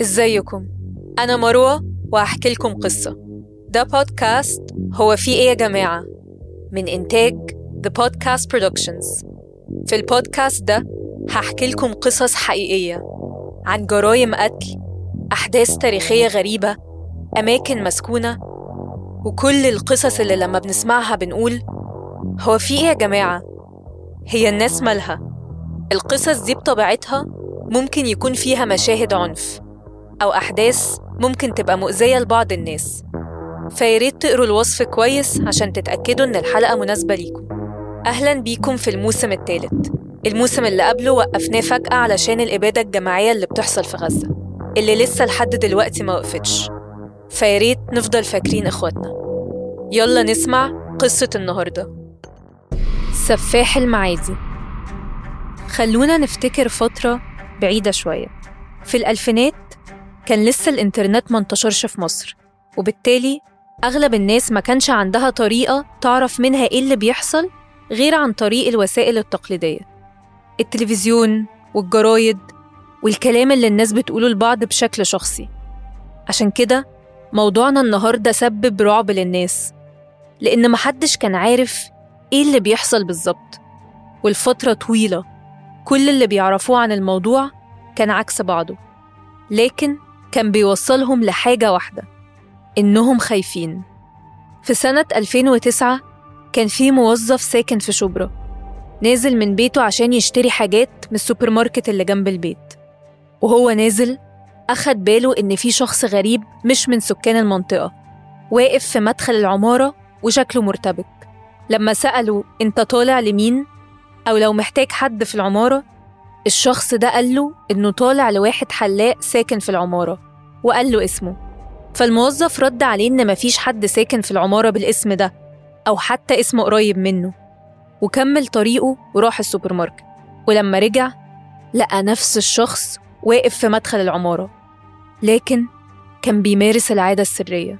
إزيكم؟ أنا مروة وهحكي لكم قصة. ده بودكاست هو في إيه يا جماعة؟ من إنتاج The Podcast Productions. في البودكاست ده هحكي لكم قصص حقيقية عن جرائم قتل أحداث تاريخية غريبة أماكن مسكونة وكل القصص اللي لما بنسمعها بنقول هو في إيه يا جماعة؟ هي الناس مالها؟ القصص دي بطبيعتها ممكن يكون فيها مشاهد عنف. أو أحداث ممكن تبقى مؤذية لبعض الناس. فياريت تقروا الوصف كويس عشان تتأكدوا إن الحلقة مناسبة ليكم. أهلا بيكم في الموسم الثالث. الموسم اللي قبله وقفناه فجأة علشان الإبادة الجماعية اللي بتحصل في غزة. اللي لسه لحد دلوقتي ما وقفتش. فياريت نفضل فاكرين إخواتنا. يلا نسمع قصة النهاردة. سفاح المعادي. خلونا نفتكر فترة بعيدة شوية. في الألفينات كان لسه الإنترنت منتشرش في مصر وبالتالي أغلب الناس ما كانش عندها طريقة تعرف منها إيه اللي بيحصل غير عن طريق الوسائل التقليدية. التلفزيون والجرايد والكلام اللي الناس بتقوله لبعض بشكل شخصي. عشان كده موضوعنا النهاردة سبب رعب للناس لأن محدش كان عارف إيه اللي بيحصل بالظبط. والفترة طويلة كل اللي بيعرفوه عن الموضوع كان عكس بعضه. لكن كان بيوصلهم لحاجة واحدة إنهم خايفين. في سنة 2009 كان في موظف ساكن في شبرا نازل من بيته عشان يشتري حاجات من السوبر ماركت اللي جنب البيت. وهو نازل أخد باله إن في شخص غريب مش من سكان المنطقة واقف في مدخل العمارة وشكله مرتبك. لما سأله أنت طالع لمين؟ أو لو محتاج حد في العمارة؟ الشخص ده قال له إنه طالع لواحد حلاق ساكن في العمارة وقال له اسمه. فالموظف رد عليه إن مفيش حد ساكن في العمارة بالاسم ده أو حتى اسم قريب منه. وكمل طريقه وراح السوبر ماركت ولما رجع لقى نفس الشخص واقف في مدخل العمارة لكن كان بيمارس العادة السرية.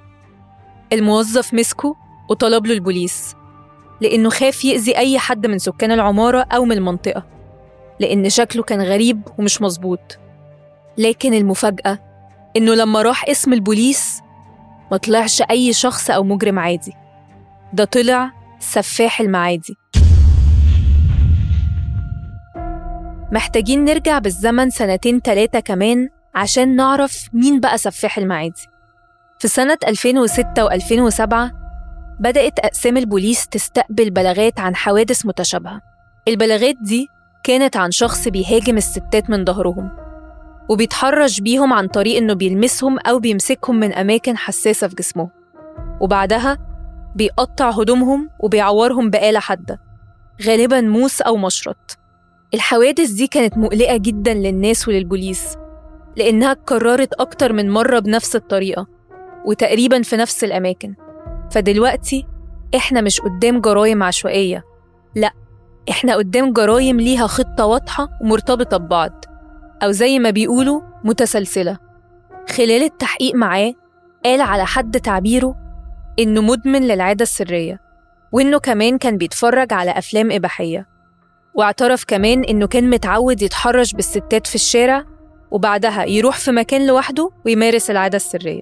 الموظف مسكه وطلب له البوليس لأنه خاف يأذي أي حد من سكان العمارة أو من المنطقة. لأن شكله كان غريب ومش مظبوط. لكن المفاجأة إنه لما راح اسم البوليس ما طلعش أي شخص أو مجرم عادي. ده طلع سفاح المعادي. محتاجين نرجع بالزمن سنتين تلاتة كمان عشان نعرف مين بقى سفاح المعادي. في سنة 2006 و2007 بدأت أقسام البوليس تستقبل بلاغات عن حوادث متشابهة. البلاغات دي كانت عن شخص بيهاجم الستات من ظهرهم وبيتحرش بيهم عن طريق إنه بيلمسهم أو بيمسكهم من أماكن حساسة في جسمهم وبعدها بيقطع هدومهم وبيعورهم بآلة حادة غالبا موس أو مشرط. الحوادث دي كانت مقلقة جدا للناس وللبوليس لأنها اتكررت أكتر من مرة بنفس الطريقة وتقريبا في نفس الأماكن. فدلوقتي إحنا مش قدام جرايم عشوائية لأ إحنا قدام جرايم ليها خطة واضحة ومرتبطة ببعض أو زي ما بيقولوا متسلسلة. خلال التحقيق معاه قال على حد تعبيره إنه مدمن للعادة السرية وإنه كمان كان بيتفرج على أفلام إباحية. واعترف كمان إنه كان متعود يتحرش بالستات في الشارع وبعدها يروح في مكان لوحده ويمارس العادة السرية.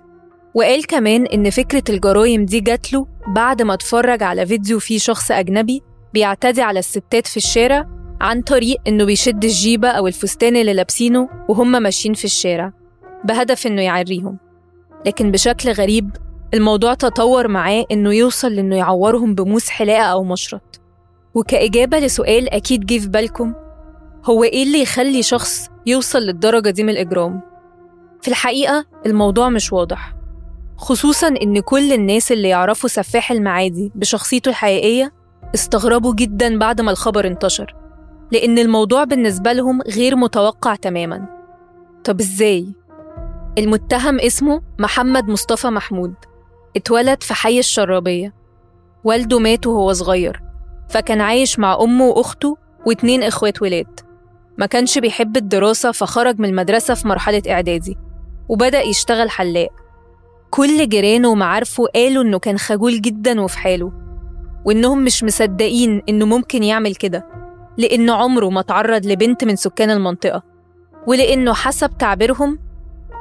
وقال كمان إن فكرة الجرايم دي جات له بعد ما اتفرج على فيديو فيه شخص أجنبي بيعتدي على الستات في الشارع عن طريق إنه بيشد الجيبة أو الفستان اللي لابسينه وهم ماشيين في الشارع بهدف إنه يعريهم لكن بشكل غريب الموضوع تطور معاه إنه يوصل لإنه يعورهم بموس حلاقة أو مشرط وكإجابة لسؤال أكيد جه في بالكم هو إيه اللي يخلي شخص يوصل للدرجة دي من الإجرام؟ في الحقيقة الموضوع مش واضح خصوصا إن كل الناس اللي يعرفوا سفاح المعادي بشخصيته الحقيقية استغربوا جدا بعد ما الخبر انتشر لأن الموضوع بالنسبة لهم غير متوقع تماما. طب إزاي؟ المتهم اسمه محمد مصطفى محمود اتولد في حي الشرابية. والده مات وهو صغير فكان عايش مع أمه وأخته واتنين إخوات ولاد. ما كانش بيحب الدراسة فخرج من المدرسة في مرحلة إعدادي وبدأ يشتغل حلاق. كل جيرانه ومعارفه قالوا إنه كان خجول جدا وفي حاله. وإنهم مش مصدقين إنه ممكن يعمل كده لأنه عمره ما تعرض لبنت من سكان المنطقة ولأنه حسب تعبيرهم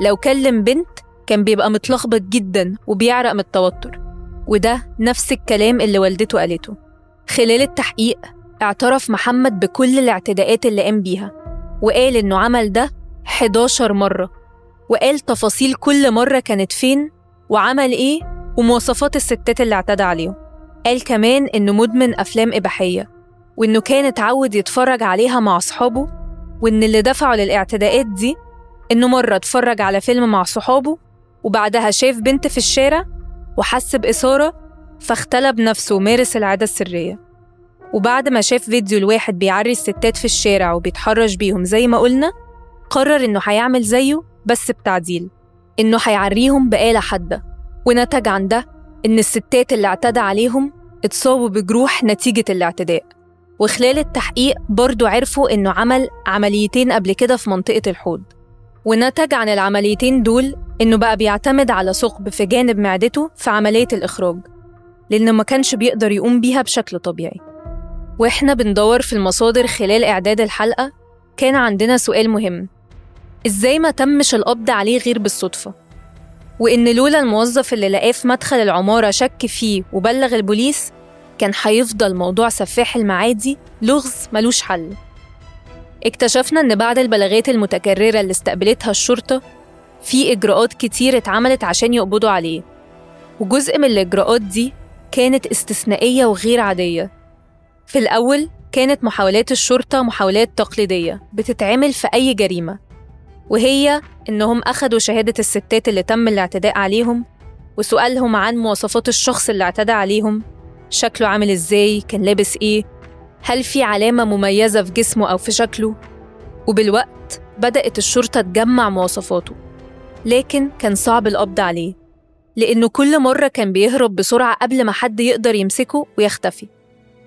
لو كلم بنت كان بيبقى متلخبط جدا وبيعرق من التوتر وده نفس الكلام اللي والدته قالته. خلال التحقيق اعترف محمد بكل الاعتداءات اللي قام بيها وقال إنه عمل ده 11 مرة وقال تفاصيل كل مرة كانت فين وعمل إيه ومواصفات الستات اللي اعتدى عليهم. قال كمان إنه مدمن أفلام إباحية وإنه كان اتعود يتفرج عليها مع أصحابه وإن اللي دفعه للاعتداءات دي إنه مرة اتفرج على فيلم مع صحابه وبعدها شاف بنت في الشارع وحس بإثارة فاختلى بنفسه ومارس العادة السرية. وبعد ما شاف فيديو الواحد بيعري الستات في الشارع وبيتحرش بيهم زي ما قلنا قرر إنه هيعمل زيه بس بتعديل إنه هيعريهم بآلة حادة ونتج عن ده إن الستات اللي اعتدى عليهم اتصابوا بجروح نتيجة الاعتداء. وخلال التحقيق برضو عرفوا إنه عمل عمليتين قبل كده في منطقة الحوض. ونتج عن العمليتين دول إنه بقى بيعتمد على ثقب في جانب معدته في عملية الإخراج لأنه ما كانش بيقدر يقوم بيها بشكل طبيعي. وإحنا بندور في المصادر خلال إعداد الحلقة كان عندنا سؤال مهم. إزاي ما تمش القبض عليه غير بالصدفة؟ وإن لولا الموظف اللي لقاه في مدخل العمارة شك فيه وبلغ البوليس كان هيفضل موضوع سفاح المعادي لغز ملوش حل. اكتشفنا إن بعد البلاغات المتكررة اللي استقبلتها الشرطة في إجراءات كتير اتعملت عشان يقبضوا عليه وجزء من الإجراءات دي كانت استثنائية وغير عادية. في الأول كانت محاولات الشرطة محاولات تقليدية بتتعمل في أي جريمة. وهي إنهم أخدوا شهادة الستات اللي تم الاعتداء عليهم وسؤالهم عن مواصفات الشخص اللي اعتدى عليهم شكله عامل إزاي كان لابس إيه هل في علامة مميزة في جسمه أو في شكله؟ وبالوقت بدأت الشرطة تجمع مواصفاته لكن كان صعب القبض عليه لأنه كل مرة كان بيهرب بسرعة قبل ما حد يقدر يمسكه ويختفي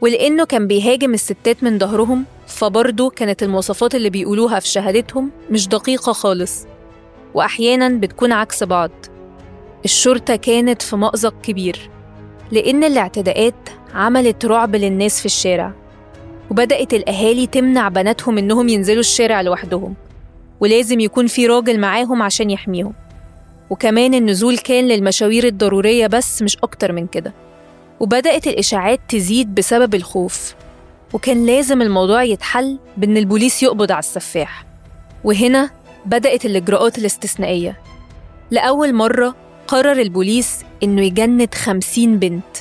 ولأنه كان بيهاجم الستات من ظهرهم فبرضه كانت المواصفات اللي بيقولوها في شهادتهم مش دقيقة خالص وأحيانا بتكون عكس بعض. الشرطة كانت في مأزق كبير لأن الاعتداءات عملت رعب للناس في الشارع وبدأت الأهالي تمنع بناتهم إنهم ينزلوا الشارع لوحدهم ولازم يكون في راجل معاهم عشان يحميهم. وكمان النزول كان للمشاوير الضرورية بس مش أكتر من كده وبدأت الإشاعات تزيد بسبب الخوف. وكان لازم الموضوع يتحل بإن البوليس يقبض على السفاح. وهنا بدأت الإجراءات الاستثنائية. لأول مرة قرر البوليس إنه يجند خمسين بنت.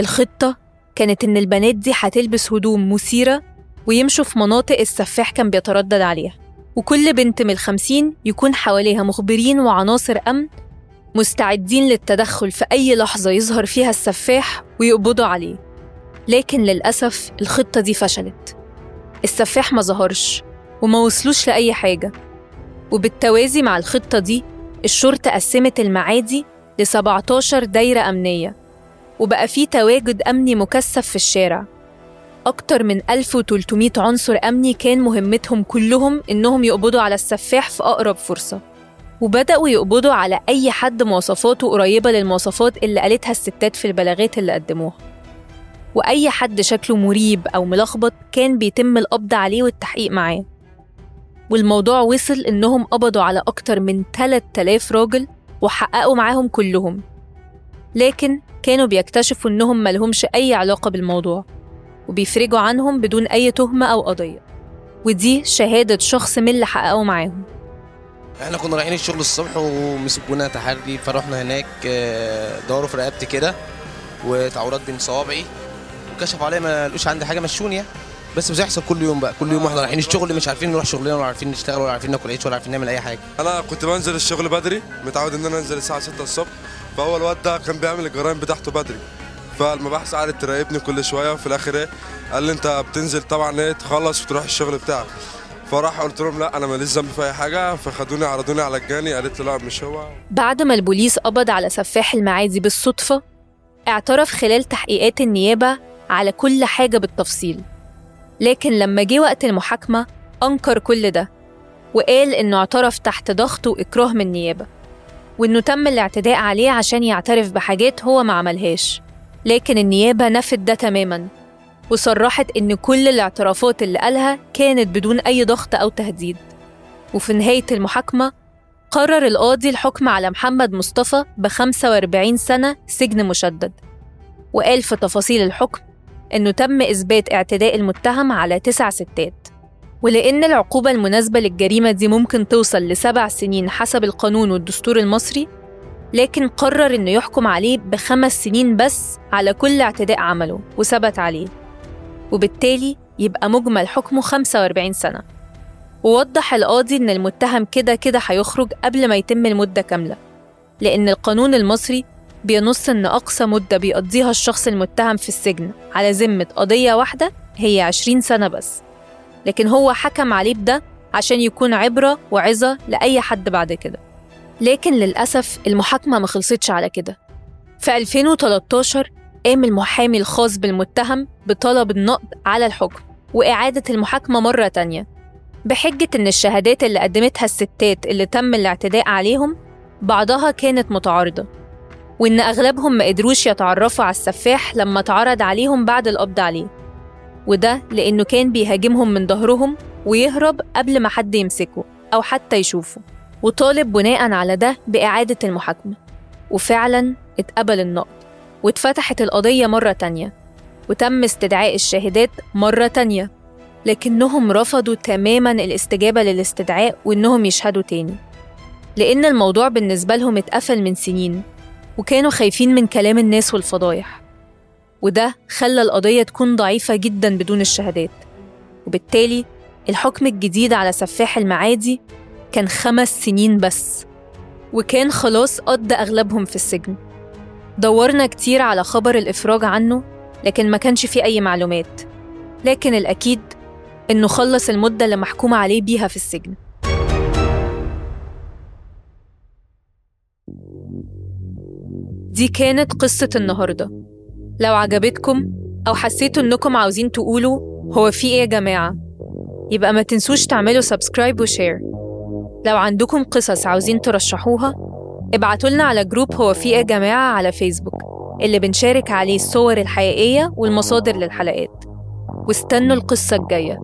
الخطة كانت إن البنات دي هتلبس هدوم مثيرة ويمشوا في مناطق السفاح كان بيتردد عليها. وكل بنت من الخمسين يكون حواليها مخبرين وعناصر أمن مستعدين للتدخل في أي لحظة يظهر فيها السفاح ويقبضوا عليه. لكن للأسف الخطة دي فشلت. السفاح ما ظهرش وما وصلوش لأي حاجة. وبالتوازي مع الخطة دي الشرطة قسمت المعادي ل 17 دايرة أمنية وبقى في تواجد أمني مكثف في الشارع. أكتر من 1300 عنصر أمني كان مهمتهم كلهم إنهم يقبضوا على السفاح في أقرب فرصة وبدأوا يقبضوا على أي حد مواصفاته قريبة للمواصفات اللي قالتها الستات في البلاغات اللي قدموها. وأي حد شكله مريب أو ملخبط كان بيتم القبض عليه والتحقيق معاه. والموضوع وصل إنهم قبضوا على أكتر من 3000 راجل وحققوا معاهم كلهم. لكن كانوا بيكتشفوا إنهم ملهمش أي علاقة بالموضوع وبيفرجوا عنهم بدون أي تهمة أو قضية. ودي شهادة شخص من اللي حققوا معاهم. إحنا كنا رايحين الشغل الصبح ومسكونا تحري فروحنا هناك آه، دوروا في رقبتي كده وتعورات بين صوابعي. وكشفوا عليا ما لقوش عندي حاجة مشوني يعني بس بيحصل كل يوم بقى كل يوم وإحنا رايحين الشغل مش عارفين نروح شغلنا ولا عارفين نشتغل ولا عارفين ناكل عيش ولا عارفين نعمل أي حاجة. أنا كنت بنزل الشغل بدري متعود إن أنا أنزل الساعة 6 الصبح. فهو الواد ده كان بيعمل الجرائم بتاعته بدري. فالمباحث قعدت تراقبني كل شوية وفي الآخر إيه قال لي أنت بتنزل طبعا إيه تخلص وتروح الشغل بتاعك. فراح قلت لهم لا أنا ماليش ذنب في أي حاجة. فخدوني عرضوني على الجاني قالت لي لا مش هو. بعد ما البوليس قبض على سفاح المعادي بالصدفة اعترف خلال تحقيقات النيابة على كل حاجة بالتفصيل. لكن لما جه وقت المحاكمة أنكر كل ده وقال إنه اعترف تحت ضغط وإكراه من النيابة وإنه تم الاعتداء عليه عشان يعترف بحاجات هو ما عملهاش. لكن النيابة نفت ده تماماً وصرحت إن كل الاعترافات اللي قالها كانت بدون أي ضغط أو تهديد. وفي نهاية المحاكمة قرر القاضي الحكم على محمد مصطفى ب 45 سنة سجن مشدد وقال في تفاصيل الحكم إنه تم إثبات اعتداء المتهم على تسع ستات. ولأن العقوبة المناسبة للجريمة دي ممكن توصل لسبع سنين حسب القانون والدستور المصري لكن قرر إنه يحكم عليه بخمس سنين بس على كل اعتداء عمله وثبت عليه. وبالتالي يبقى مجمل حكمه 45 سنة. ووضح القاضي إن المتهم كده كده هيخرج قبل ما يتم المدة كاملة لأن القانون المصري بينص إن أقصى مدة بيقضيها الشخص المتهم في السجن على ذمة قضية واحدة هي 20 سنة بس. لكن هو حكم عليه بده عشان يكون عبرة وعظة لأي حد بعد كده. لكن للأسف المحاكمة ما خلصتش على كده. في 2013 قام المحامي الخاص بالمتهم بطلب النقض على الحكم وإعادة المحاكمة مرة تانية. بحجة إن الشهادات اللي قدمتها الستات اللي تم الاعتداء عليهم بعضها كانت متعارضة. وإن أغلبهم ما قدروش يتعرفوا على السفاح لما اتعرض عليهم بعد القبض عليه. وده لأنه كان بيهاجمهم من ظهرهم ويهرب قبل ما حد يمسكه أو حتى يشوفه وطالب بناء على ده بإعادة المحاكمة. وفعلا اتقبل النقد واتفتحت القضية مرة تانية وتم استدعاء الشاهدات مرة تانية لكنهم رفضوا تماما الاستجابة للاستدعاء وإنهم يشهدوا تاني. لأن الموضوع بالنسبة لهم اتقفل من سنين. وكانوا خايفين من كلام الناس والفضايح. وده خلى القضية تكون ضعيفة جدا بدون الشهادات. وبالتالي الحكم الجديد على سفاح المعادي كان خمس سنين بس. وكان خلاص قضى أغلبهم في السجن. دورنا كتير على خبر الإفراج عنه لكن ما كانش فيه أي معلومات. لكن الأكيد إنه خلص المدة اللي محكوم عليه بيها في السجن. دي كانت قصة النهاردة. لو عجبتكم أو حسيتوا إنكم عاوزين تقولوا هو في إيه يا جماعة يبقى ما تنسوش تعملوا subscribe و share لو عندكم قصص عاوزين ترشحوها ابعتولنا على group هو في إيه يا جماعة على فيسبوك اللي بنشارك عليه الصور الحقيقية والمصادر للحلقات. واستنوا القصة الجاية.